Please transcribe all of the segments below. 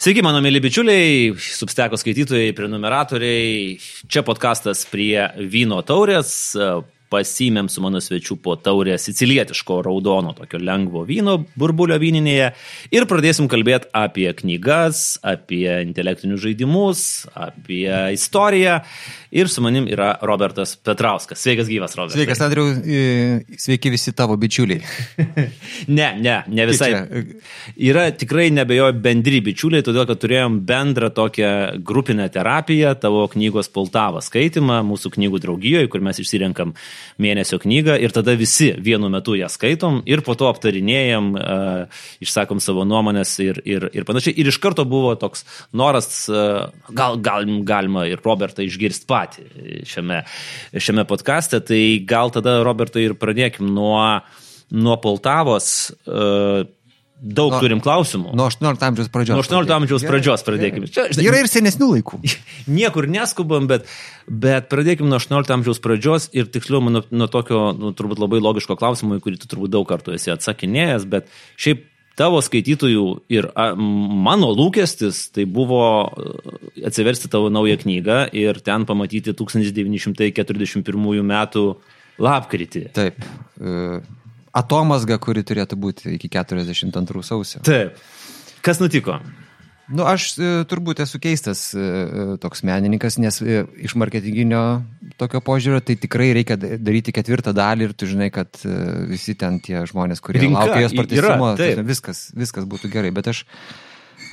Sveiki, mano mėly bičiuliai, substeko skaitytojai, prenumeratoriai. Čia podkastas prie vyno taurės pasimėm su mano svečiu po taurę sicilietiško raudono, tokio lengvo vyno burbulio vyninėje ir pradėsim kalbėti apie knygas, apie intelektinius žaidimus, apie istoriją. Ir su manim yra Robertas Petrauskas. Sveikas gyvas, Robertas. Sveikas, Andriu, sveiki visi tavo bičiuliai. ne, ne, ne visai. Yra tikrai nebejoju bendri bičiuliai, todėl kad turėjom bendrą tokią grupinę terapiją, tavo knygos Poltava skaitimą, mūsų knygų draugijoje, kur mes išsirenkam mėnesio knygą ir tada visi vienu metu ją skaitom ir po to aptarinėjom, uh, išsakom savo nuomonės ir, ir, ir panašiai. Ir iš karto buvo toks noras, uh, gal, gal galima ir Robertą išgirsti patį šiame, šiame podkaste, tai gal tada Robertai ir pradėkim nuo, nuo Poltavos. Uh, Daug nuo, turim klausimų. Nuo 18 amžiaus pradžios. Nuo 18 amžiaus pradžios pradėkime. Čia, žinai, yra ir senesnių laikų. Niekur neskubam, bet, bet pradėkime nuo 18 amžiaus pradžios ir tiksliau nuo, nuo tokio, nu, turbūt labai logiško klausimo, į kurį tu turbūt daug kartų esi atsakinėjęs, bet šiaip tavo skaitytojų ir a, mano lūkestis tai buvo atsiversti tavo naują knygą ir ten pamatyti 1941 metų lapkritį. Taip. Uh atomasga, kuri turėtų būti iki 42 sausio. Taip. Kas nutiko? Nu, aš e, turbūt esu keistas e, e, toks menininkas, nes iš marketinginio tokio požiūrio tai tikrai reikia daryti ketvirtą dalį ir tu žinai, kad visi ten tie žmonės, kurie Rinka, laukia jos partizimo, viskas, viskas būtų gerai. Bet aš,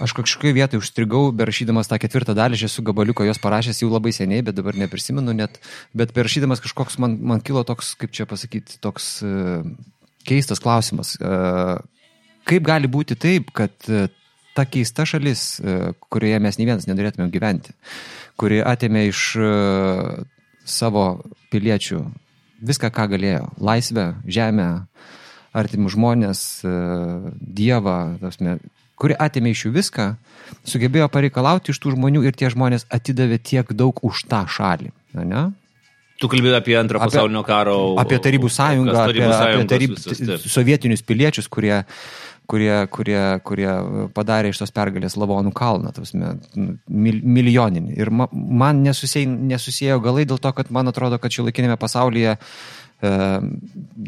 aš kažkokioje vietoje užstrigau, berašydamas tą ketvirtą dalį, aš esu gabaliuko jos parašęs jau labai seniai, bet dabar neprisimenu net, bet berašydamas kažkoks man, man kilo toks, kaip čia pasakyti, toks... E, keistas klausimas. E, kaip gali būti taip, kad e, ta keista šalis, e, kurioje mes nei vienas nenorėtumėm gyventi, kuri atėmė iš savo piliečių viską, ką galėjo - laisvę, žemę, artimus žmonės, Dievą, tasme, kuri atėmė iš jų viską, sugebėjo pareikalauti iš tų žmonių ir tie žmonės atidavė tiek daug už tą šalį. Ne? Tu kalbėjai apie antrą pasaulinio karo. Apie Tarybų sąjungą, apie, apie tarybų, visas, sovietinius piliečius, kurie, kurie, kurie, kurie padarė iš tos pergalės Lavonų kalną, tasme, mil, milijoninį. Ir ma, man nesusėjo, nesusėjo galai dėl to, kad man atrodo, kad šio laikinėme pasaulyje e,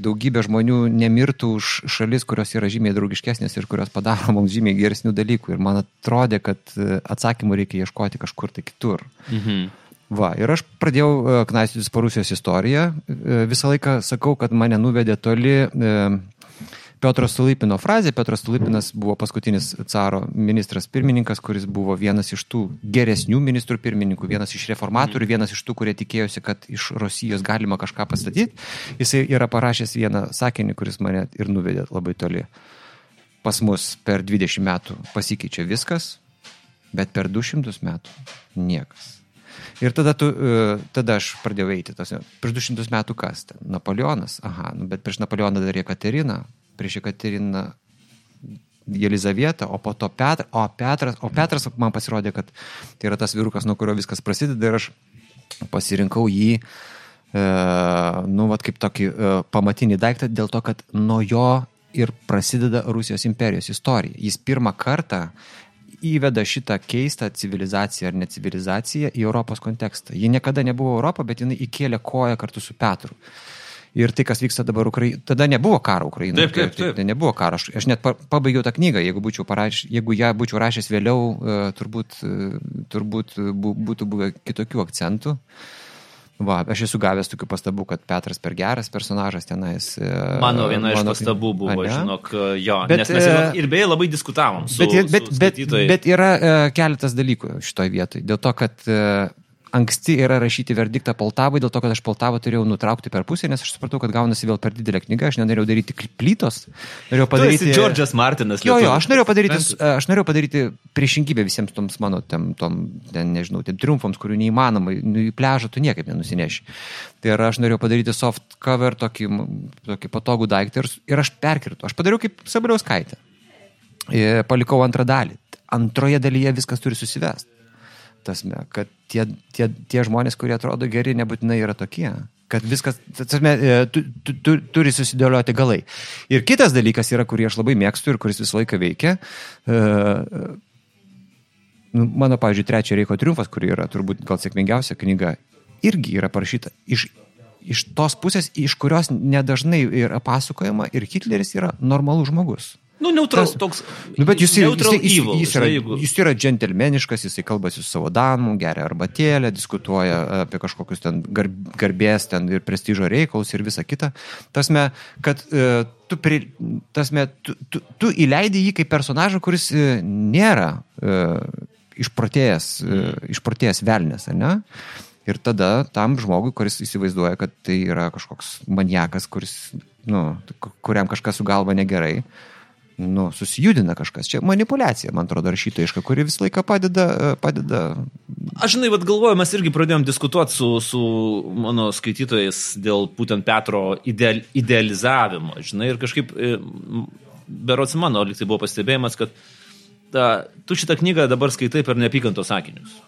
daugybė žmonių nemirtų už šalis, kurios yra žymiai draugiškesnės ir kurios padaro mums žymiai geresnių dalykų. Ir man atrodė, kad e, atsakymų reikia ieškoti kažkur tai kitur. Mhm. Va, ir aš pradėjau e, knaistytis po Rusijos istoriją. E, visą laiką sakau, kad mane nuvedė toli e, Piotro Stulipino frazė. Piotras Stulipinas buvo paskutinis caro ministras pirmininkas, kuris buvo vienas iš tų geresnių ministrų pirmininkų, vienas iš reformatorių, vienas iš tų, kurie tikėjosi, kad iš Rusijos galima kažką pastatyti. Jisai yra parašęs vieną sakinį, kuris mane ir nuvedė labai toli. Pas mus per 20 metų pasikeičia viskas, bet per 200 metų niekas. Ir tada, tu, e, tada aš pradėjau eiti. Tos, prieš 200 metų kas ten? Napoleonas. Aha, nu, bet prieš Napoleoną dar Jekaterina, prieš Jekateriną Jelizavietą, o po to Petras, o Petras, o Petras man pasirodė, kad tai yra tas vyrukas, nuo kurio viskas prasideda ir aš pasirinkau jį, e, nu, vat kaip tokį e, pamatinį daiktą, dėl to, kad nuo jo ir prasideda Rusijos imperijos istorija. Jis pirmą kartą įveda šitą keistą civilizaciją ar necivilizaciją į Europos kontekstą. Ji niekada nebuvo Europa, bet jinai įkėlė koją kartu su Petru. Ir tai, kas vyksta dabar Ukrainoje, tada nebuvo karo Ukrainoje. Taip, taip, taip. Tai nebuvo karo. Aš, aš net pabaigiau tą knygą, jeigu, būčiau paraš, jeigu ją būčiau rašęs vėliau, uh, turbūt, uh, turbūt būtų buvę kitokių akcentų. Uh, Va, aš esu gavęs tokių pastabų, kad Petras per geras personažas tenais. E, mano viena mano, iš pastabų buvo, ne? žinok, jo, bet, nes mes ir, e, ir beje labai diskutavom. Su, bet, bet, su bet, bet yra keletas dalykų šitoje vietoje. Dėl to, kad anksti yra rašyti verdiktą Poltavai, dėl to, kad aš Poltavą turėjau nutraukti per pusę, nes aš supratau, kad gaunasi vėl per didelę knygą, aš nenorėjau daryti plytos. Norėjau padaryti... Džordžas Martinas. Jo, jo, aš norėjau padaryti, aš norėjau padaryti priešingybę visiems toms mano, tem, tom, ten, nežinau, tiem triumfams, kurių neįmanoma, nu, į pležą tu niekaip nenusineši. Tai yra, aš norėjau padaryti soft cover, tokį, tokį patogų daiktą ir, ir aš perkirtu. Aš padariau kaip Sabriauskaitė. Palikau antrą dalį. Antroje dalyje viskas turi susivesti tasme, kad tie, tie, tie žmonės, kurie atrodo geri, nebūtinai yra tokie. Kad viskas, tasme, e, tu, tu, tu, turi susidėlioti galai. Ir kitas dalykas yra, kurį aš labai mėgstu ir kuris visą laiką veikia. E, nu, mano, pavyzdžiui, trečio Reiko triumfas, kuri yra turbūt gal sėkmingiausia knyga, irgi yra parašyta iš, iš tos pusės, iš kurios nedažnai yra pasakojama ir Hitleris yra normalus žmogus. Nu, neutralus toks. Nu, bet jis, neutral jis, jis, jis, yra, jis yra džentelmeniškas, jisai kalbasi su savo danmu, geria arbatėlę, diskutuoja apie kažkokius ten garbės ten ir prestižo reikalus ir visa kita. Tasme, kad uh, tu, pri, tasme, tu, tu, tu įleidi jį kaip personažą, kuris uh, nėra uh, išprotėjęs, išprotėjęs velnės, ar ne? Ir tada tam žmogui, kuris įsivaizduoja, kad tai yra kažkoks maniakas, kuris, nu, kuriam kažkas su galva negerai, uh, nu, susijudina kažkas. Čia manipulacija, man atrodo, rašytojiška, kuri visą laiką padeda. E, padeda... Aš žinai, vad galvoju, mes irgi pradėjom diskutuoti su, su mano skaitytojais dėl būtent Petro ideal, idealizavimo, žinai, ir kažkaip, e, berots mano, lyg tai buvo pastebėjimas, kad ta, tu šitą knygą dabar skaitai per neapykantos sakinius.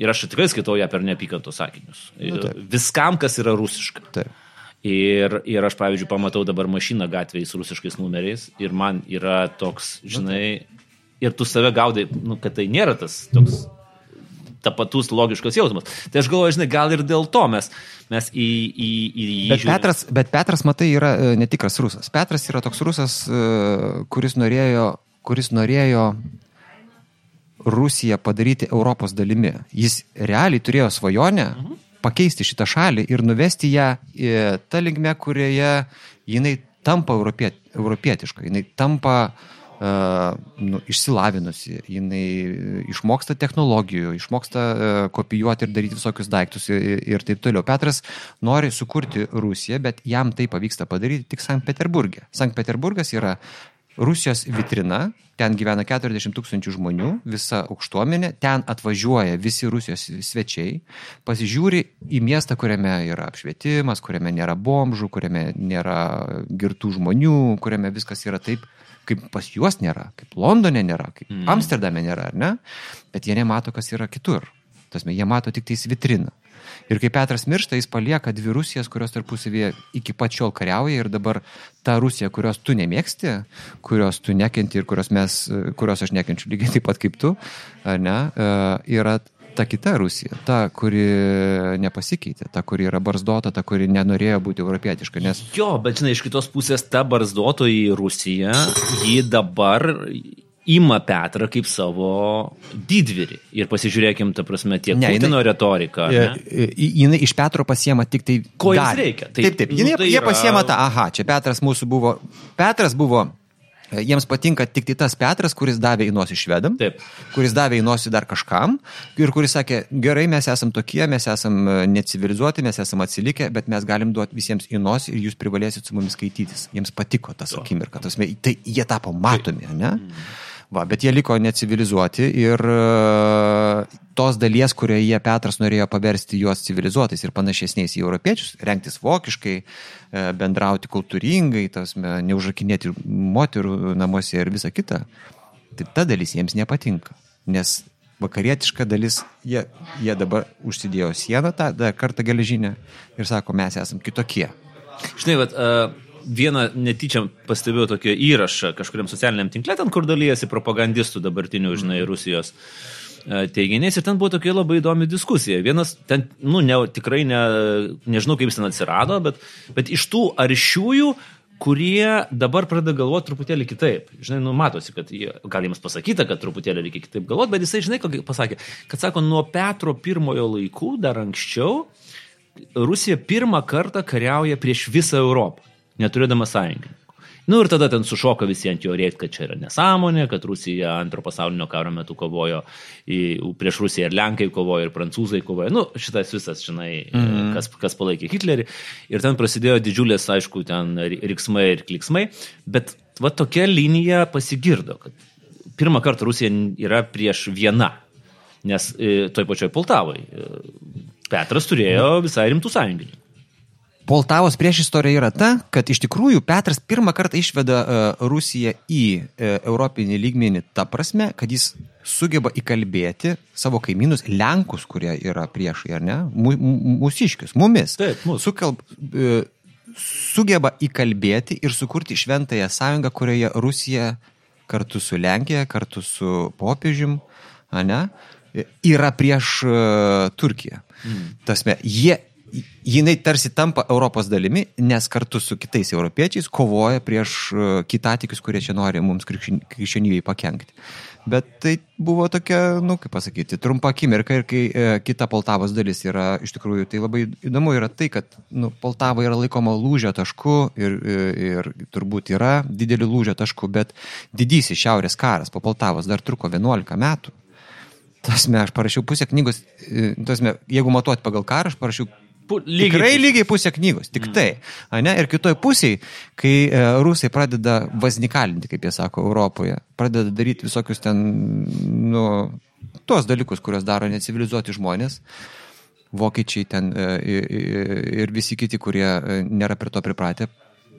Ir aš tikrai skaitau ją per neapykantos sakinius. Nu, Viskam, kas yra rusiška. Taip. Ir, ir aš, pavyzdžiui, pamatau dabar mašiną gatvėje su rusiškais numeriais ir man yra toks, žinai, ir tu save gaudai, nu, kad tai nėra tas toks tapatus logiškas jausmas. Tai aš galvoju, žinai, gal ir dėl to mes, mes į, į, į jį. Bet Petras, bet Petras, matai, yra e, netikras rusas. Petras yra toks rusas, e, kuris norėjo, kuris norėjo Rusiją padaryti Europos dalimi. Jis realiai turėjo svajonę. Mhm pakeisti šitą šalį ir nuvesti ją tą linkmę, kurioje jinai tampa europiet, europietiška, jinai tampa uh, nu, išsilavinusi, jinai išmoksta technologijų, išmoksta uh, kopijuoti ir daryti visokius daiktus ir, ir taip toliau. Petras nori sukurti Rusiją, bet jam tai pavyksta padaryti tik Sankt Peterburgė. Sankt Peterburgas yra Rusijos vitrina, ten gyvena 40 tūkstančių žmonių, visa aukštuomenė, ten atvažiuoja visi Rusijos svečiai, pasižiūri į miestą, kuriame yra apšvietimas, kuriame nėra bomžų, kuriame nėra girtų žmonių, kuriame viskas yra taip, kaip pas juos nėra, kaip Londone nėra, kaip mm. Amsterdame nėra, ar ne? Bet jie nemato, kas yra kitur. Tasme, jie mato tik tais vitriną. Ir kai Petras miršta, jis palieka dvi Rusijas, kurios tarpusavėje iki pačiol kariauja ir dabar ta Rusija, kurios tu nemėgsti, kurios tu nekenti ir kurios, mes, kurios aš nekenčiu lygiai taip pat kaip tu, ne, e, yra ta kita Rusija, ta, kuri nepasikeitė, ta, kuri yra barzdota, ta, kuri nenorėjo būti europietiška. Nes... Jo, bet žinai, iš kitos pusės ta barzdotoji Rusija, ji dabar ima Petrą kaip savo didvyrį. Ir pasižiūrėkim, ta prasme, tiek ne, Putino jinai, retoriką. Ne? Jinai iš Petro pasiema tik tai... Ko jiems reikia? Taip, taip. taip. Nu, jinai, tai jie yra... pasiema tą, aha, čia Petras mūsų buvo. Petras buvo Jiems patinka tik tai tas Petras, kuris davė į nosį švedam, Taip. kuris davė į nosį dar kažkam ir kuris sakė, gerai, mes esam tokie, mes esam e, necivilizuoti, mes esam atsilikę, bet mes galim duoti visiems į nosį ir jūs privalėsit su mumis skaitytis. Jiems patiko tas akimirka, tas, tai jie tapo matomi, ne? Mm. Va, bet jie liko necivilizuoti ir uh, tos dalies, kurioje Petras norėjo paversti juos civilizuotais ir panašesniais į europiečius, rengtis vokiškai, uh, bendrauti kultūringai, tas, uh, neužrakinėti moterų namuose ir visa kita, tai ta dalis jiems nepatinka. Nes vakarietiška dalis, jie, jie dabar užsidėjo sieną tą dar kartą geležinę ir sako, mes esam kitokie. Žinai, vat, uh vieną netyčia pastebėjau tokį įrašą kažkuriam socialiniam tinklė, ten kur dalyjasi propagandistų dabartinių, žinai, mhm. Rusijos e, teiginiais ir ten buvo tokia labai įdomi diskusija. Vienas ten, nu, ne, tikrai ne, nežinau, kaip jis ten atsirado, bet, bet iš tų aršiųjų, kurie dabar pradeda galvoti truputėlį kitaip. Žinai, nu, matosi, kad jie, gal jiems pasakyta, kad truputėlį reikia kitaip galvoti, bet jisai, žinai, ką pasakė, kad sako, nuo Petro pirmojo laikų, dar anksčiau, Rusija pirmą kartą kariauja prieš visą Europą neturėdama sąjungininkų. Nu ir tada ten sušoka visi ant jo rėkti, kad čia yra nesąmonė, kad Rusija antro pasaulinio karo metu kovojo, į, prieš Rusiją ir Lenkai kovojo, ir Prancūzai kovojo. Nu, šitas visas, žinai, mm -hmm. kas, kas palaikė Hitlerį. Ir ten prasidėjo didžiulės, aišku, ten riksmai ir kliksmai. Bet va tokia linija pasigirdo, kad pirmą kartą Rusija yra prieš vieną. Nes e, toj pačioj Poltavai e, Petras turėjo visai rimtų sąjungininkų. Poltavos prieš istorija yra ta, kad iš tikrųjų Petras pirmą kartą išveda uh, Rusiją į uh, europinį lygmenį ta prasme, kad jis sugeba įkalbėti savo kaimynus, Lenkus, kurie yra priešai, ar ne, mūsiškius, mumis. Taip, mūsų. Sukalb, uh, sugeba įkalbėti ir sukurti šventąją sąjungą, kurioje Rusija kartu su Lenkija, kartu su popiežium, ne, yra prieš Turkiją. Mm. Tasme, jie jinai tarsi tampa Europos dalimi, nes kartu su kitais europiečiais kovoja prieš e, kitatikius, kurie čia nori mums krikščionybei pakengti. Bet tai buvo tokia, nu, kaip pasakyti, trumpa akimirka ir kai e, kita Poltavos dalis yra, iš tikrųjų, tai labai įdomu yra tai, kad nu, Poltava yra laikoma lūžio tašku ir, ir, e, ir turbūt yra didelių lūžio taškų, bet didysis šiaurės karas po Poltavos dar truko 11 metų. Tasme, aš parašiau pusę knygos, e, tasme, jeigu matuoti pagal karą, aš parašiau Lygiai Tikrai lygiai pusė knygos, tik mm. tai. Ne? Ir kitoj pusėje, kai e, rusai pradeda vaznikalinti, kaip jie sako, Europoje, pradeda daryti visokius ten, nu, tuos dalykus, kuriuos daro necivilizuoti žmonės, vokiečiai ten e, ir visi kiti, kurie e, nėra prie to pripratę,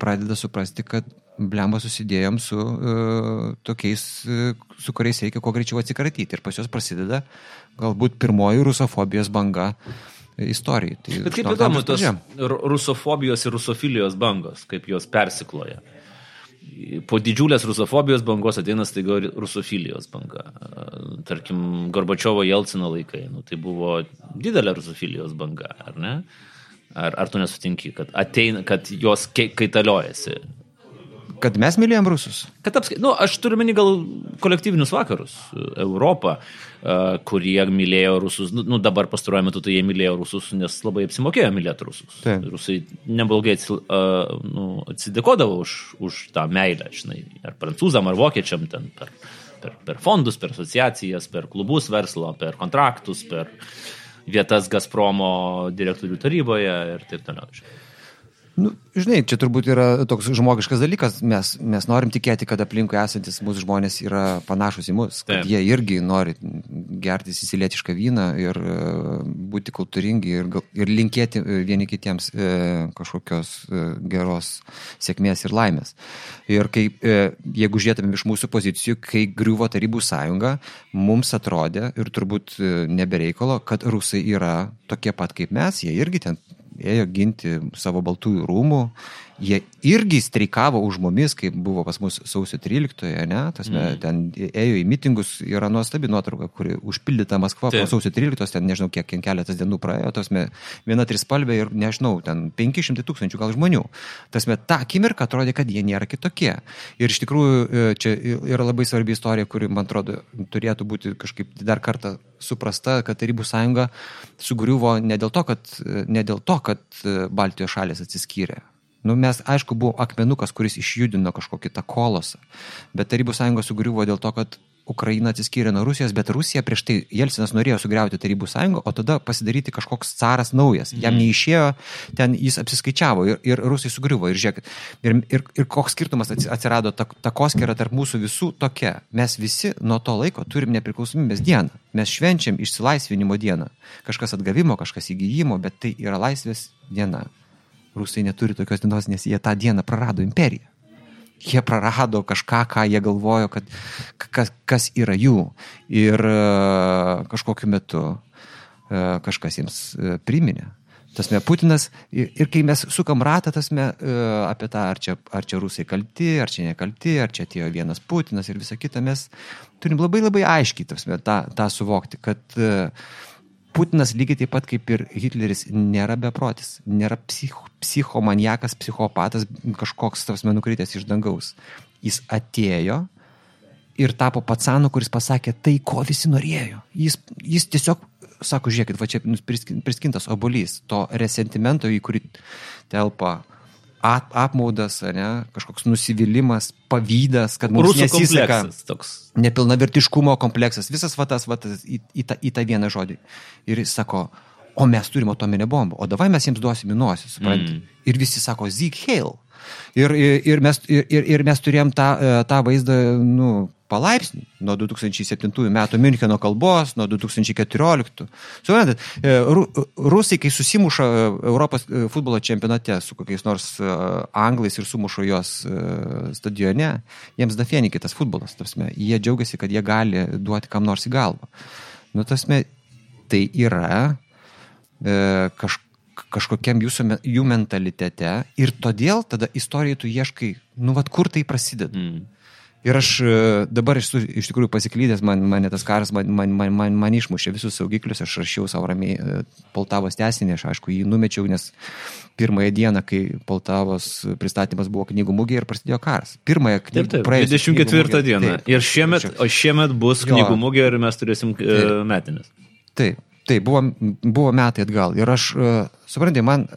pradeda suprasti, kad blemba susidėjom su uh, tokiais, uh, su kuriais reikia kuo greičiau atsikratyti. Ir pas juos prasideda galbūt pirmoji rusofobijos banga. Uh, istorijai. Tai Bet kaip įdomu, tos rusofobijos ir rusofilijos bangos, kaip jos persikloja. Po didžiulės rusofobijos bangos ateina staiga rusofilijos banga. Tarkim, Gorbačiovo Jelcino laikai, nu, tai buvo didelė rusofilijos banga, ar ne? Ar, ar tu nesutinki, kad, ateina, kad jos kaitaliojasi? Kad mes mylėjom rusus. Kad apskaitai, nu, aš turiu meni gal kolektyvinius vakarus, Europą, uh, kurie mylėjo rusus, nu, nu dabar pastaruoju metu tai jie mylėjo rusus, nes labai apsimokėjo mylėti rusus. Taip. Rusai neblogai atsil, uh, nu, atsidėkodavo už, už tą meilę, žinai, ar prancūzam, ar vokiečiam ten per, per, per fondus, per asociacijas, per klubus verslo, per kontraktus, per vietas Gazpromo direktorių taryboje ir taip toliau. Žinai. Nu, žinai, čia turbūt yra toks žmogiškas dalykas, mes, mes norim tikėti, kad aplinkui esantis mūsų žmonės yra panašus į mus, kad Taip. jie irgi nori gerti įsilietišką vyną ir e, būti kultūringi ir, ir linkėti e, vieni kitiems e, kažkokios geros sėkmės ir laimės. Ir kai, jeigu žiūrėtumėm iš mūsų pozicijų, kai griuvo Tarybų sąjunga, mums atrodė ir turbūt nebereikalo, kad rusai yra tokie pat kaip mes, jie irgi ten ėjo ginti savo baltųjų rūmų, jie irgi streikavo už mumis, kaip buvo pas mus sausio 13-oje, ne, tasme, mm. ten ėjo į mitingus, yra nuostabi nuotrauka, kuri užpildyta Maskva po sausio 13-os, ten nežinau, kiek, keletas dienų praėjo, tasme, viena trispalvė ir nežinau, ten 500 tūkstančių gal žmonių. Tasme, ta akimirka atrodė, kad jie nėra kitokie. Ir iš tikrųjų e, čia yra labai svarbi istorija, kuri, man atrodo, turėtų būti kažkaip dar kartą suprasta, kad Tarybų sąjunga sugriuvo ne dėl to, kad, ne dėl to, kad Baltijos šalis atsiskyrė. Nu, mes, aišku, buvo akmenukas, kuris išjudino kažkokį tą kolosą, bet Tarybų sąjunga sugriuvo dėl to, kad Ukraina atsiskyrė nuo Rusijos, bet Rusija prieš tai Jelcinas norėjo sugriauti Tarybų sąjungą, o tada pasidaryti kažkoks caras naujas. Jam mhm. neišėjo, ten jis apsiskaičiavo ir, ir Rusai sugriuvo. Ir žiūrėkit, ir, ir, ir koks skirtumas atsirado, ta, ta tarp mūsų visų tokia. Mes visi nuo to laiko turim nepriklausomybės dieną. Mes švenčiam išsilaisvinimo dieną. Kažkas atgavimo, kažkas įgyjimo, bet tai yra laisvės diena. Rusai neturi tokios dienos, nes jie tą dieną prarado imperiją jie prarado kažką, ką jie galvojo, kad kas, kas yra jų. Ir e, kažkokiu metu e, kažkas jiems e, priminė. Tasme, Putinas, ir, ir kai mes sukam ratą, tasme, apie tą, ar čia, ar čia rusai kalti, ar čia nekalti, ar čia atėjo vienas Putinas ir visa kita, mes turim labai labai aiškiai, tasme, tą, tą suvokti, kad uh, Putinas lygiai taip pat kaip ir Hitleris nėra beprotis, nėra psicho, psichomaniakas, psichopatas, kažkoks tavs menukritęs iš dangaus. Jis atėjo ir tapo patsanu, kuris pasakė tai, ko visi norėjo. Jis, jis tiesiog, sako, žiūrėkit, va čia priskintas obolys, to resentimento, į kurį telpa ap, apmaudas, ne, kažkoks nusivylimas, pavydas, kad mums Rusų nesiseka. Toks. Nepilnavertiškumo kompleksas, visas vatas, vatas į, į, tą, į tą vieną žodį. Ir jis sako, o mes turime atominę bombą, o davai mes jiems duosim į nosį, suprantate. Mm. Ir visi sako, Zik Hail. Ir, ir, ir, mes, ir, ir mes turėjom tą, e, tą vaizdą, nu, palaipsnį nuo 2007 metų Müncheno kalbos, nuo 2014. Suprantat, e, rusai, kai susimuša e, Europos e, futbolo čempionate su kokiais nors anglais ir sumuša juos stadione, jiems dafieni kitas futbolas, tarsi, jie džiaugiasi, kad jie gali duoti kam nors į galvą. Nu, tarsi, tai yra kaž, kažkokiam jūsų, jų mentalitete ir todėl tada istorijai tu ieškai, nu, vad kur tai prasideda. Mm. Ir aš e, dabar esu iš tikrųjų pasiklydęs, man, mane tas karas man, man, man, man, man išmušė visus saugiklius, aš rašiau savo ramiai e, Poltavos tesinį, aš aišku jį numečiau, nes pirmąją dieną, kai Poltavos pristatymas buvo knygų mūgė ir prasidėjo karas. Pirmąją knygų mūgę. 24 dieną. Taip, ir šiemet, o šiemet bus jo. knygų mūgė ir mes turėsim taip, metinės. Taip, taip buvo, buvo metai atgal. Ir aš, suprantate, man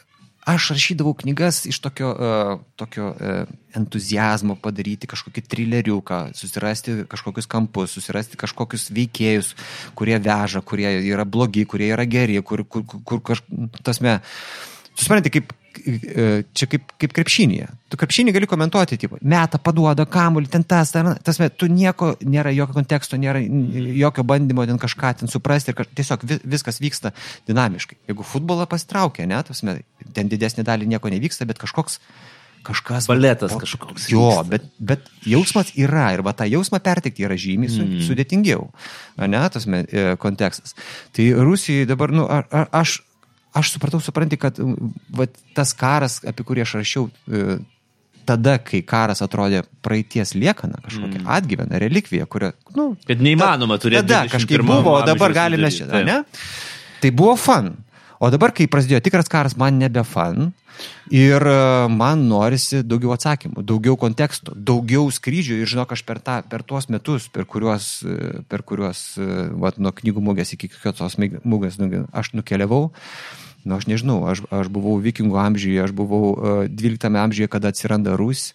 aš rašydavau knygas iš tokio, uh, tokio uh, entuzijazmo padaryti kažkokį trileriuką, susirasti kažkokius kampus, susirasti kažkokius veikėjus, kurie veža, kurie yra blogi, kurie yra geri, kur, kur, kur, kur kaž... tasme, suprantate, kaip E, čia kaip, kaip krepšinėje. Tu krepšinį gali komentuoti, tipo, meta, paduoda, kamuolį, ten tas, tas, tas, tu nieko, nėra jokio konteksto, nėra jokio bandymo ten kažką ten suprasti ir kaž, tiesiog viskas vyksta dinamiškai. Jeigu futbolą pasitraukia, ne, tas, ten didesnė dalį nieko nevyksta, bet kažkoks kažkas. Baletas o, kažkoks. Jo, bet, bet jausmas yra ir va tą jausmą perteikti yra žymiai mm. sudėtingiau, ne, tas e, kontekstas. Tai Rusijai dabar, nu, a, a, aš aš supratau, supranti, kad va, tas karas, apie kurį aš rašiau, e, tada, kai karas atrodė praeities liekana, kažkokia mm. atgyvena, relikvija, kurio, nu, kad neįmanoma turėti. Tada kažkaip buvo, o dabar galime šitą, ne? Tai buvo fan. O dabar, kai prasidėjo tikras karas, man nebe fan. Ir e, man norisi daugiau atsakymų, daugiau konteksto, daugiau skrydžių. Ir žinok, aš per, tą, per tuos metus, per kuriuos, e, per kuriuos vat, nuo knygų mūgės iki kitos mūgės aš nukeliavau, nu aš nežinau, aš, aš buvau vikingų amžiuje, aš buvau uh, e, 12 amžiuje, kada atsiranda Rus,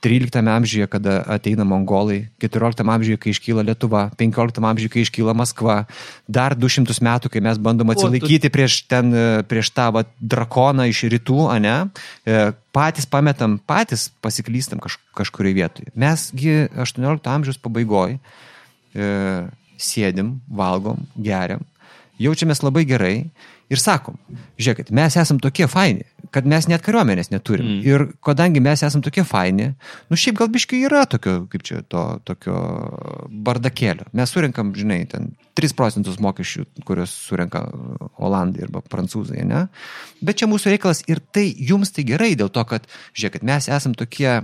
13 amžiuje, kada ateina mongolai, 14 amžiuje, kai iškyla Lietuva, 15 amžiuje, kai iškyla Maskva, dar 200 metų, kai mes bandom atsilaikyti prieš, ten, e, prieš tą va, drakoną iš rytų, ne? E, patys pametam, patys pasiklystam kaž, kažkurioje vietoje. Mesgi 18 amžiaus pabaigoje sėdim, valgom, geriam, jaučiamės labai gerai ir sakom, žiūrėkit, mes esam tokie faini, kad mes net kariuomenės neturim. Mm. Ir kadangi mes esam tokie faini, nu šiaip gal biškai yra tokio, kaip čia, to, tokio bardakėlio. Mes surinkam, žinai, ten 3 procentus mokesčių, kuriuos surenka Olandai arba Prancūzai, ne? Bet čia mūsų reikalas ir tai jums tai gerai dėl to, kad, žiūrėkit, mes esam tokie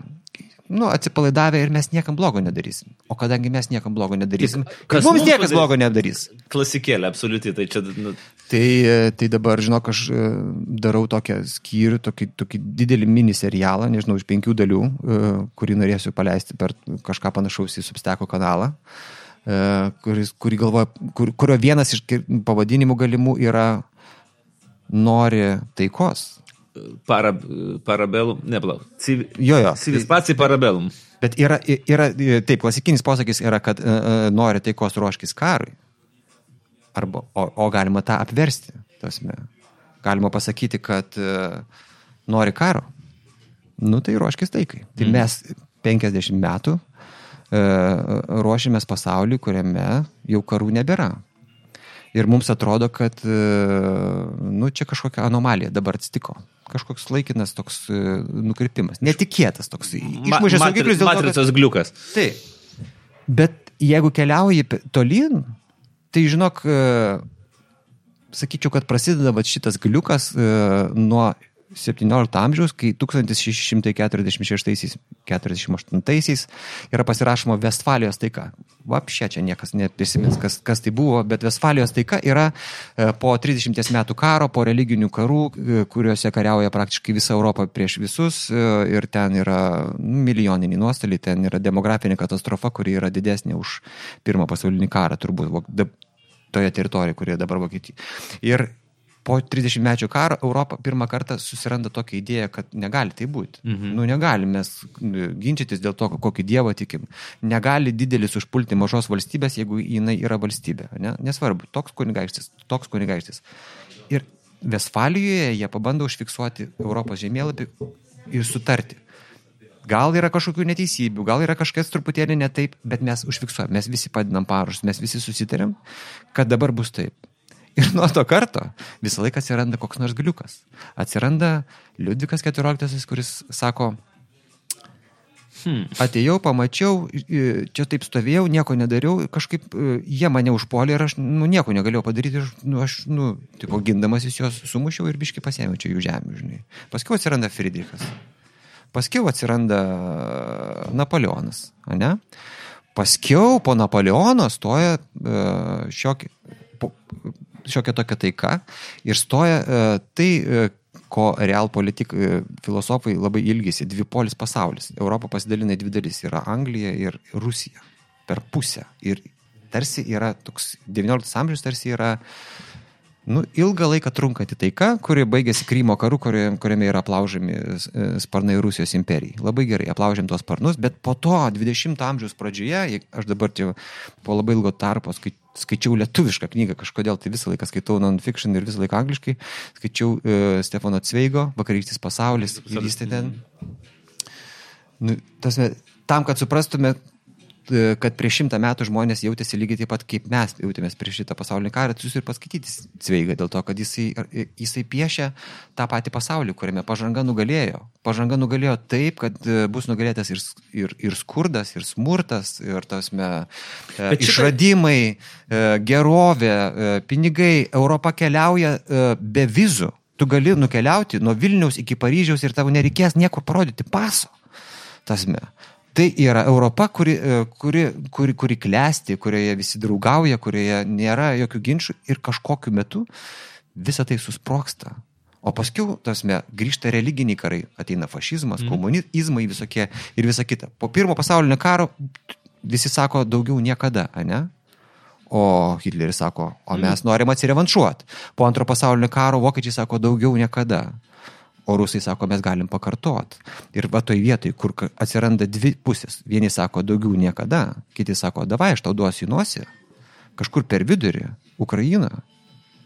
nu, atsipalaidavę ir mes niekam blogo nedarysim. O kadangi mes niekam blogo nedarysim, kas mums niekas padarys? blogo nedarys. Klasikėlė, absoliučiai. Tai, čia, nu... tai, tai dabar, žinok, aš e, darau tokią skyrių, tokį, tokį didelį mini serialą, nežinau, iš penkių dalių, e, kurį norėsiu paleisti per kažką panašaus į Substeko kanalą, e, kuris, kurį galvoja, kur, kurio vienas iš pavadinimų galimų yra nori taikos para, parabelum, ne palauk. Civ, jo, jo. Civis pats į parabelum. Bet yra, yra, taip, klasikinis posakis yra, kad uh, nori taikos ruoškis karui. Arba, o, o galima tą apversti. Tasme. Galima pasakyti, kad uh, nori karo. Nu tai ruoškis taikai. Tai mm. mes 50 metų uh, ruošiamės pasauliui, kuriame jau karų nebėra. Ir mums atrodo, kad nu, čia kažkokia anomalija dabar atsitiko kažkoks laikinas toks e, nukrypimas. Netikėtas toks. Išmušęs saugiklius dėl. Matricos gliukas. Taip. Bet jeigu keliauji tolyn, tai žinok, e, sakyčiau, kad prasideda va, šitas gliukas e, nuo 17 amžiaus, kai 1646-48 yra pasirašoma Vestfalijos taika. Vapšė čia niekas neprisimins, kas, kas tai buvo, bet Vestfalijos taika yra e, po 30 metų karo, po religinių karų, e, kuriuose kariauja praktiškai visa Europa prieš visus e, ir ten yra milijoniniai nuostoliai, ten yra demografinė katastrofa, kuri yra didesnė už Pirmą pasaulinį karą, turbūt toje teritorijoje, kurioje dabar Vokietija. Ir po 30 mečių karo Europą pirmą kartą susiranda tokią idėją, kad negali tai būti. Mhm. Nu, negali mes ginčytis dėl to, kokį dievą tikim. Negali didelis užpulti mažos valstybės, jeigu jinai yra valstybė. Ne? Nesvarbu, toks kunigaikštis, toks kunigaikštis. Ir Vesfalijoje jie pabando užfiksuoti Europos žemėlapį ir sutarti. Gal yra kažkokių neteisybių, gal yra kažkas truputėlį ne taip, bet mes užfiksuojam, mes visi padinam parašus, mes visi susitarėm, kad dabar bus taip. Ir nuo to karto visą laiką atsiranda koks nors gliukas. Atsiranda Liudvikas XIV, kuris sako, hmm. atėjau, pamačiau, čia taip stovėjau, nieko nedariau, kažkaip e, jie mane užpuolė ir aš nu, nieko negalėjau padaryti ir nu, aš, nu, tipo, gindamasis juos sumušiau ir biškai pasėmiau čia jų žemę, žinai. Paskui atsiranda Friedrichas. Paskiau atsiranda Napoleonas, ne? Paskiau po Napoleono stoja uh, šiokia, tokia taika ir stoja uh, tai, uh, ko real politik filosofai labai ilgisi - dvipolis pasaulis. Europą pasidalina į dvi dalis - yra Anglija ir Rusija. Per pusę. Ir tarsi yra toks, XIX amžius tarsi yra nu, ilgą laiką trunkanti taika, kuri baigėsi Krymo karu, kuriame, yra aplaužiami e, sparnai Rusijos imperijai. Labai gerai, aplaužiam tuos sparnus, bet po to 20 amžiaus pradžioje, aš dabar čia po labai ilgo tarpo skaičiau lietuvišką knygą, kažkodėl tai visą laiką skaitau non-fiction ir visą laiką angliškai, skaičiau uh, Stefano Cveigo, Vakarykštis pasaulis, ir jis ten. Nu, tasme, tam, kad suprastume, kad prieš šimtą metų žmonės jautėsi lygiai taip pat, kaip mes jautėmės prieš šitą pasaulinį karą, jūs ir paskaityti Cveigą, dėl to, kad jisai, e, jisai piešia tą patį pasaulį, kuriame pažanga nugalėjo. Pažanga nugalėjo taip, kad e, bus nugalėtas ir, ir, ir skurdas, ir smurtas, ir tasme, šitą... išradimai, gerovė, pinigai. Europa keliauja be vizų. Tu gali nukeliauti nuo Vilniaus iki Paryžiaus ir tau nereikės niekur parodyti paso. Tasme. Tai yra Europa, kuri, e, kuri, kuri, kuri klesti, kurioje visi draugauja, kurioje nėra jokių ginčių ir kažkokiu metu visa tai susproksta. O paskui, tasme, grįžta religiniai karai, ateina fašizmas, mm. komunizmai visokie ir visa kita. Po pirmo pasaulinio karo visi sako daugiau niekada, ne? O Hitleris sako, o mes mm. norim atsirevanšuoti. Po antro pasaulinio karo vokiečiai sako daugiau niekada. O rusai sako, mes galim pakartot. Ir va toj vietoj, kur atsiranda dvi pusės. Vieni sako, daugiau niekada, kiti sako, davai, aš tau duosiu nosį. Kažkur per vidurį, Ukraina,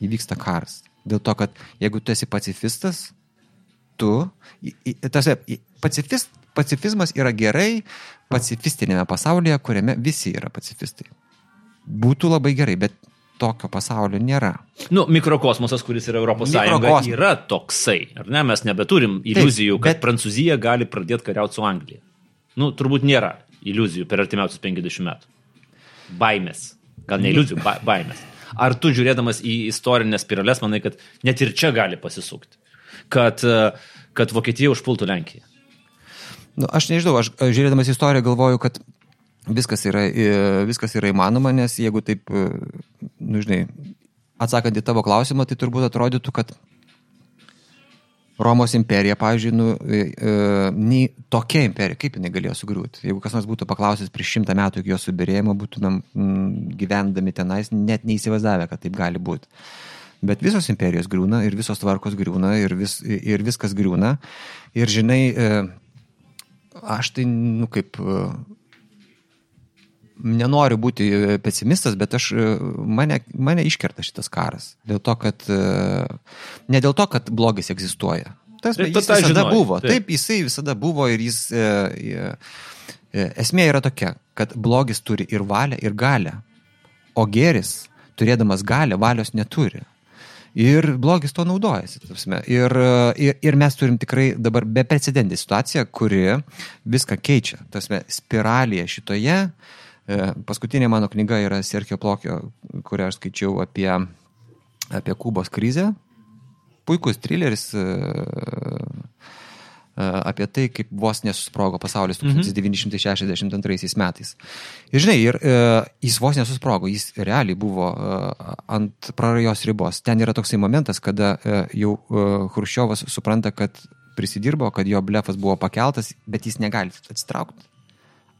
įvyksta karas. Dėl to, kad jeigu tu esi pacifistas, tu, tas, pacifist, pacifizmas yra gerai pacifistinėme pasaulyje, kuriame visi yra pacifistai. Būtų labai gerai, bet tokio pasaulio nėra. Nu, mikrokosmosas, kuris yra Europos Sąjunga, yra toksai, ar ne? Mes nebeturim iliuzijų, Taip, bet... kad Prancūzija gali pradėti kariauti su Anglija. Nu, turbūt nėra iliuzijų per artimiausius 50 metų. Baimės. Gal ne iliuzijų, ba baimės. Ar tu žiūrėdamas į istorinės spirales, manai, kad net ir čia gali pasisukti? Kad, kad Vokietija užpultų Lenkiją? Nu, aš nežinau, aš žiūrėdamas istoriją galvoju, kad viskas yra, viskas yra įmanoma, nes jeigu taip, nu žinai, atsakant į tavo klausimą, tai turbūt atrodytų, kad Romos imperija, pavyzdžiui, nu, e, e, nei tokia imperija, kaip jinai galėjo sugriūti. Jeigu kas nors būtų paklausęs prieš šimtą metų iki jos subirėjimo, būtumėm gyvendami tenais, net neįsivaizdavę, kad taip gali būti. Bet visos imperijos griūna ir visos tvarkos griūna ir, vis, ir viskas griūna. Ir žinai, e, aš tai, nu kaip, nenoriu būti e, pesimistas, bet aš, e, mane, mane iškerta šitas karas. Dėl to, kad, e, ne dėl to, kad blogis egzistuoja. Tas, jis ta, ta, visada žinoj, buvo. Taip. taip, jisai visada buvo ir jis... Esmė yra tokia, kad blogis turi ir valią, ir galę. O geris, turėdamas galę, valios neturi. Ir blogis to naudojasi. Ir, ir, ir mes turim tikrai dabar beprecedentį situaciją, kuri viską keičia. Tasme, spiralėje šitoje uh, paskutinė mano knyga yra Sergio Plokio, kurią aš skaičiau apie, apie Kubos krizę. Puikus trileris e, e, apie tai, kaip vos nesusprogo pasaulis 1962 mhm. metais. Ir žinai, ir, jis vos nesusprogo, jis realiai buvo ant prarajos ribos. Ten yra toksai momentas, kada jau Hruščiovas supranta, kad prisidirbo, kad jo blefas buvo pakeltas, bet jis negali atsitraukti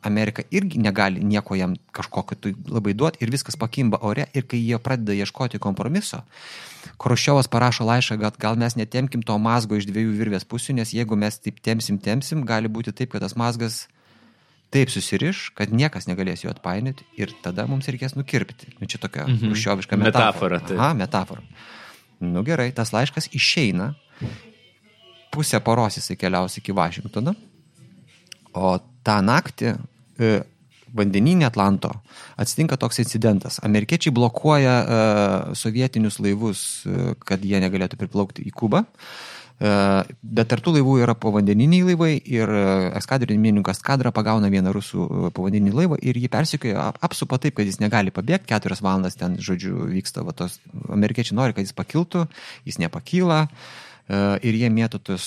Amerika irgi negali nieko jam kažkokio tai labai duoti ir viskas pakimba ore ir kai jie pradeda ieškoti kompromiso, Krošiovas parašo laišką, kad gal mes netemkim to mazgo iš dviejų virvės pusių, nes jeigu mes taip temsim, temsim, gali būti taip, kad tas mazgas taip susiriš, kad niekas negalės jo atpainioti ir tada mums reikės nukirpti. Nu, čia tokia mhm. Krošioviška metafora. metafora. Aha, metafora. Nu gerai, tas laiškas išeina, pusę poros jisai keliaus iki Vašingtono, o tą naktį e, vandeninė Atlanto atsitinka toks incidentas. Amerikiečiai blokuoja uh, sovietinius laivus, uh, kad jie negalėtų priplaukti į Kubą. Bet tartų laivų yra povandeniniai laivai ir eskadrininkas kadrą pagauna vieną rusų povandeninį laivą ir jį persikioja, ap, apsupa taip, kad jis negali pabėgti, keturias valandas ten, žodžiu, vyksta, va, tos amerikiečiai nori, kad jis pakiltų, jis nepakyla. Uh, ir jie mėto tos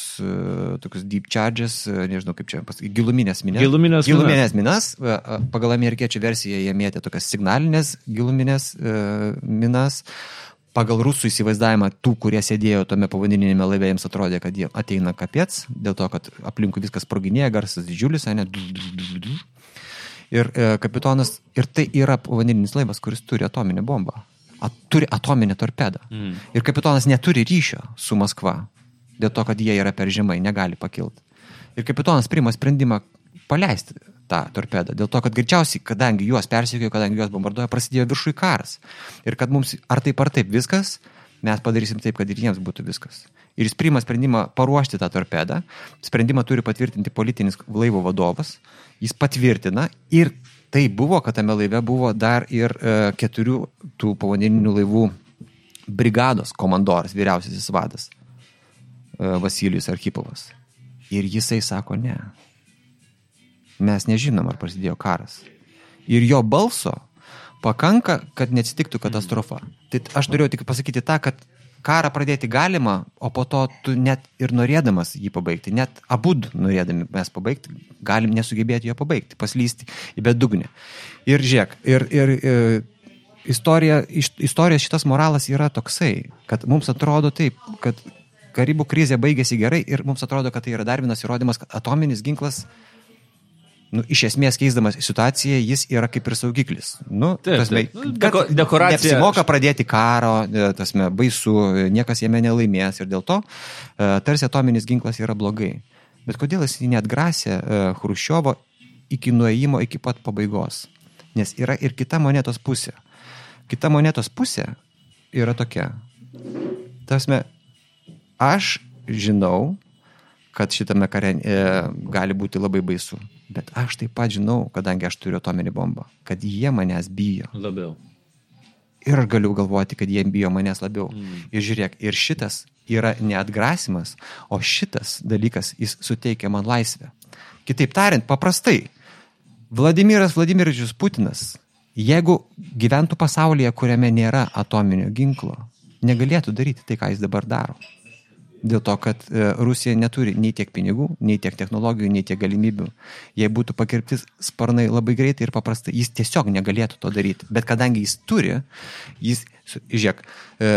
tokius deep charges, nežinau kaip čia pasakyti, giluminės minas. Giluminės, giluminės minas. Pagal amerikiečių versiją jie mėtė tokias signalinės giluminės minas. Pagal rusų įsivaizdavimą tų, kurie sėdėjo tame povandeninėme laive, jiems atrodė, kad jie ateina kapiec, dėl to, kad aplinkui viskas sproginėja, garsas didžiulis, ne. Ir e, kapitonas, ir tai yra povandeninis laivas, kuris turi atominę bombą at, turi atominę torpedą. Mm. Ir kapitonas neturi ryšio su Maskva, dėl to, kad jie yra per žemai, negali pakilti. Ir kapitonas priima sprendimą paleisti tą torpedą, dėl to, kad greičiausiai, kadangi juos persikėjo, kadangi juos bombarduoja, prasidėjo viršui karas. Ir kad mums ar taip ar taip viskas, mes padarysim taip, kad ir jiems būtų viskas. Ir jis priima sprendimą paruošti tą torpedą, sprendimą turi patvirtinti politinis laivo vadovas, jis patvirtina ir tai buvo, kad tame laive buvo dar ir e, keturių tų povandeninių laivų brigados komandoras, vyriausiasis vadas Vasilijus Archipovas. Ir jisai sako, ne. Mes nežinom, ar prasidėjo karas. Ir jo balso pakanka, kad neatsitiktų katastrofa. Tai aš turėjau tik pasakyti tą, kad karą pradėti galima, o po to tu net ir norėdamas jį pabaigti, net abu norėdami mes pabaigti, galim nesugebėti jo pabaigti, paslysti į bedugnę. Ir žiūrėk, ir, ir, ir istorija, istorijos šitas moralas yra toksai, kad mums atrodo taip, kad Karibų krizė baigėsi gerai ir mums atrodo, kad tai yra dar vienas įrodymas, kad atominis ginklas nu, iš esmės keisdamas situaciją, jis yra kaip ir saugiklis. Nu, taip, tasme, taip. Nu, Deko, dekoracija. Neapsimoka pradėti karo, e, tasme, baisu, niekas jame nelaimės ir dėl to e, tarsi atominis ginklas yra blogai. Bet kodėl jis neatgrasė e, Hruščiovo iki nuėjimo iki pat pabaigos? Nes yra ir kita monetos pusė. Kita monetos pusė yra tokia. Tasme, aš žinau, kad šitame kare e, gali būti labai baisu. Bet aš taip pat žinau, kadangi aš turiu atominį bombą, kad jie manęs bijo. Labiau. Ir aš galiu galvoti, kad jie bijo manęs labiau. Mm. Ir žiūrėk, ir šitas yra neatgrasimas, o šitas dalykas, jis suteikia man laisvę. Kitaip tariant, paprastai, Vladimiras Vladimirovčius Putinas, jeigu gyventų pasaulyje, kuriame nėra atominio ginklo, negalėtų daryti tai, ką jis dabar daro. Dėl to, kad e, Rusija neturi nei tiek pinigų, nei tiek technologijų, nei tiek galimybių. Jei būtų pakirpti sparnai labai greitai ir paprastai, jis tiesiog negalėtų to daryti. Bet kadangi jis turi, jis, žiūrėk, e,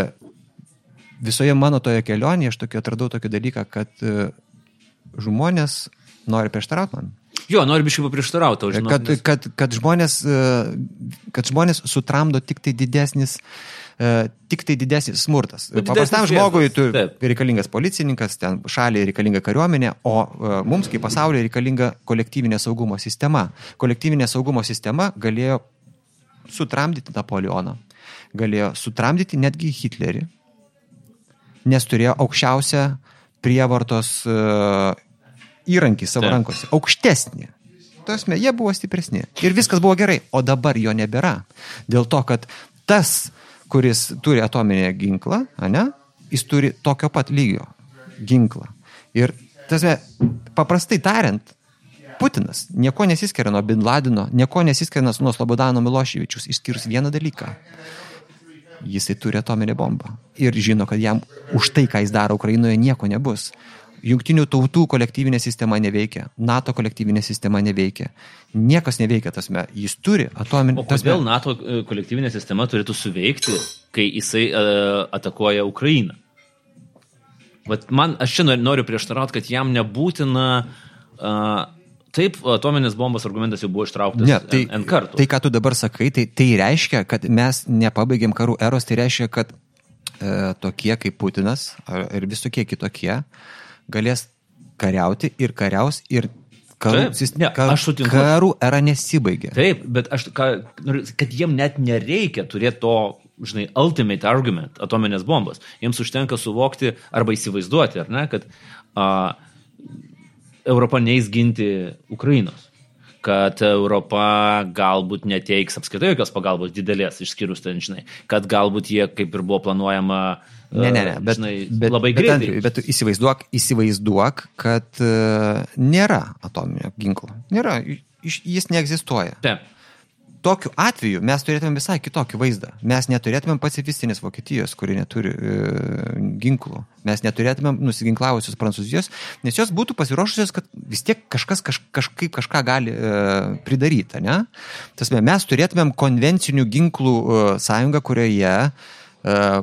visoje mano toje kelionėje aš tokio atradau tokį dalyką, kad e, žmonės nori prieštarauti man. Jo, noriu biškai paprieštarauti, žinau. Kad, kad, kad, žmonės, kad žmonės sutramdo tik tai didesnis uh, tik tai didesnis smurtas. Nu, Paprastam žmogui tu reikalingas policininkas, ten šaliai reikalinga kariuomenė, o e, mums kaip pasaulyje reikalinga kolektyvinė saugumo sistema. Kolektyvinė saugumo sistema galėjo sutramdyti Napoleoną, galėjo sutramdyti netgi Hitlerį, nes turėjo aukščiausią prievartos uh, įrankį savo Taip. rankose, aukštesnį. Tasme, jie buvo stipresni. Ir viskas buvo gerai, o dabar jo nebėra. Dėl to, kad tas kuris turi atominę ginklą, ne, jis turi tokio pat lygio ginklą. Ir tas, paprastai tariant, Putinas nieko nesiskiria nuo Bin Ladino, nieko nesiskiria nuo Slobodano Miloševičius, išskyrus vieną dalyką. Jisai turi atominę bombą. Ir žino, kad jam už tai, ką jis daro Ukrainoje, nieko nebus. Jungtinių tautų kolektyvinė sistema neveikia, NATO kolektyvinė sistema neveikia, niekas neveikia tasme, jis turi atominį. O kodėl tasme... NATO e, kolektyvinė sistema turėtų suveikti, kai jisai uh, atakuoja Ukrainą? Vat man, aš čia noriu prieštarauti, kad jam nebūtina uh, Taip, atominės bombos argumentas jau buvo ištrauktas ne, tai, N kartų. Tai, ką tu dabar sakai, tai, tai reiškia, kad mes nepabaigėm karų eros, tai reiškia, kad e, tokie kaip Putinas ar, ir visokie kitokie galės kariauti ir kariaus ir karų, Taip, ne, kar, karų era nesibaigė. Taip, bet aš, ką, kad jiem net nereikia turėti to, žinai, ultimate argument, atominės bombos. Jiems užtenka suvokti arba įsivaizduoti, ar ne, kad a, Europa neįs ginti Ukrainos kad Europa galbūt neteiks apskaitai jokios pagalbos didelės, išskyrus ten, žinai, kad galbūt jie, kaip ir buvo planuojama, uh, Ne, ne, ne, bet, žinai, bet labai greitai. Bet, bet įsivaizduok, įsivaizduok, kad uh, nėra atominio ginklo. Nėra, jis neegzistuoja. Taip. tokiu atveju mes turėtume visai kitokį vaizdą. Mes neturėtume pacifistinės Vokietijos, kuri neturi e, ginklų. Mes neturėtume nusiginklavusios Prancūzijos, nes jos būtų pasiruošusios, kad vis tiek kažkas kaž, kažkaip kažką gali e, pridaryti. Ne? Tasme, mes turėtumėm konvencinių ginklų e, sąjungą, kurioje e,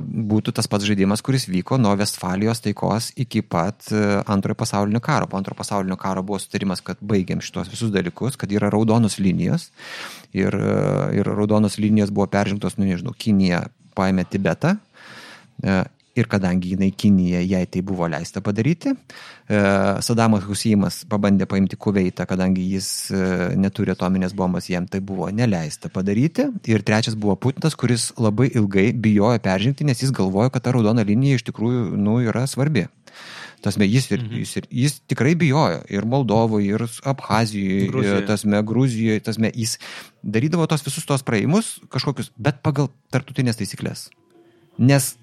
būtų tas pats žaidimas, kuris vyko nuo Vestfalijos taikos iki pat e, antrojo pasaulinio karo. Po antrojo pasaulinio karo buvo sutarimas, kad baigiam šitos visus dalykus, kad yra raudonos linijos ir, e, ir raudonos linijos buvo peržengtos, nu nežinau, Kinija paėmė Tibetą e, Ir kadangi jinai Kinija, jai tai buvo leista padaryti, e, Sadamas Husimas pabandė paimti Kuveitą, kadangi jis e, neturi atominės bombos, jam tai buvo neleista padaryti. Ir trečias buvo Putinas, kuris labai ilgai bijojo peržengti, nes jis galvojo, kad ta raudona linija iš tikrųjų nu, yra svarbi. Tasme, jis, ir, mhm. jis, ir, jis tikrai bijojo ir Moldovoje, ir Abhazijoje, Gruzijoje. tasme, Gruzijoje, tasme, jis darydavo tos visus tos praėjimus kažkokius, bet pagal tartutinės taisyklės. Nes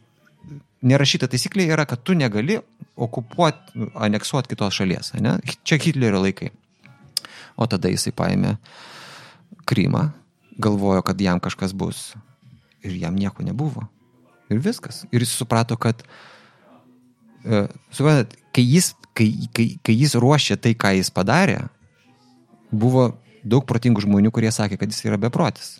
nerašyta taisyklė yra, kad tu negali okupuoti, aneksuoti kitos šalies. Ne? Čia Hitlerio laikai. O tada jisai paėmė Krymą, galvojo, kad jam kažkas bus. Ir jam nieko nebuvo. Ir viskas. Ir jis suprato, kad, uh, suprantat, kai jis, kai, kai, kai jis ruošė tai, ką jis padarė, buvo daug protingų žmonių, kurie sakė, kad jis yra beprotis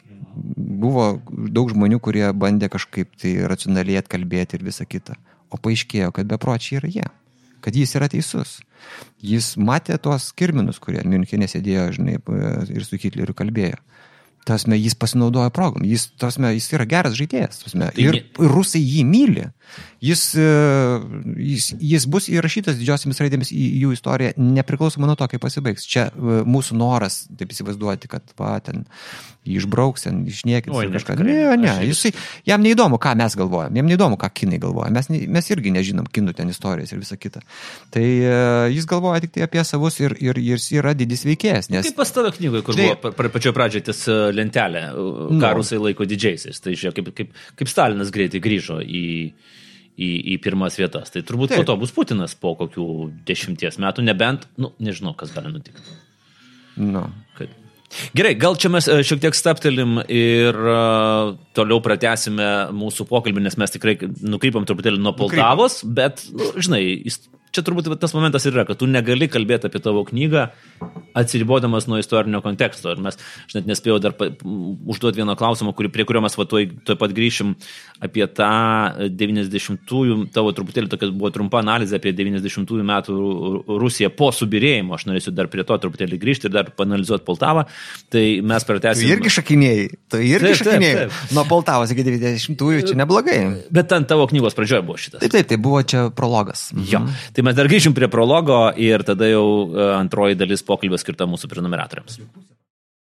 buvo daug žmonių, kurie bandė kažkaip tai racionaliai atkalbėti ir visą kitą. O paaiškėjo, kad bepročiai yra jie. Kad jis yra teisus. Jis matė tuos kirminus, kurie Münchenė sėdėjo, žinai, ir su Hitleriu kalbėjo. Tasme, jis pasinaudoja progom, jis, tasme, jis yra geras žaidėjas. Tasme, tai ir, rusai jį myli. Jis, e, jis, jis bus įrašytas didžiosiamis raidėmis į jų istoriją, nepriklausomai nuo to, kaip pasibaigs. Čia e, mūsų noras, taip įsivaizduoti, kad va, ten jį išbrauks, ten išniekins Oi, kažką. Ne, ne, jisai, jam neįdomu, ką mes galvojam, jam neįdomu, ką kinai galvoja. Mes, mes irgi nežinom kinų ten istorijos ir visa kita. Tai uh, jis galvoja tik tai apie savus ir, ir, ir jis yra didis veikėjas. Nes... Kaip pas tavo knygoje, kur Štai, buvo pačioje pradžioje tas lentelė, ką no. rusai laiko didžiaisiais. Tai žiūrėk, kaip, kaip, kaip Stalinas greitai grįžo į į, į pirmas vietas. Tai turbūt Taip. po to bus Putinas po kokių dešimties metų, nebent, nu, nežinau, kas gali nutikti. Nu. Kad Gerai, gal čia mes e, šiek tiek staptelim ir uh, toliau pratęsime mūsų pokalbį, nes mes tikrai nukrypam truputėlį nuo Poltavos, Nukrypam. bet, nu, žinai, čia turbūt tas momentas yra, kad tu negali kalbėti apie tavo knygą atsiribodamas nuo istorinio konteksto. Ir mes, aš net nespėjau dar pa, užduoti vieną klausimą, kurį, prie kurio mes va tuoj, tuoj pat grįšim apie tą 90-ųjų, tavo truputėlį tokia buvo trumpa analizė apie 90-ųjų metų Rusiją po subirėjimo. Aš norėsiu dar prie to truputėlį grįžti ir dar panalizuoti Poltavą. Tai mes pratęsime. Tu irgi šakinėjai, tu irgi taip, šakinėjai. Taip, taip. Nuo Poltavos iki 90-ųjų čia neblogai. Bet ten tavo knygos pradžioje buvo šitas. Taip, taip, tai buvo čia prologas. Jo. Mhm. Tai mes dar grįšim prie prologo ir tada jau e, antroji dalis pokalbio skirta mūsų prenumeratoriams.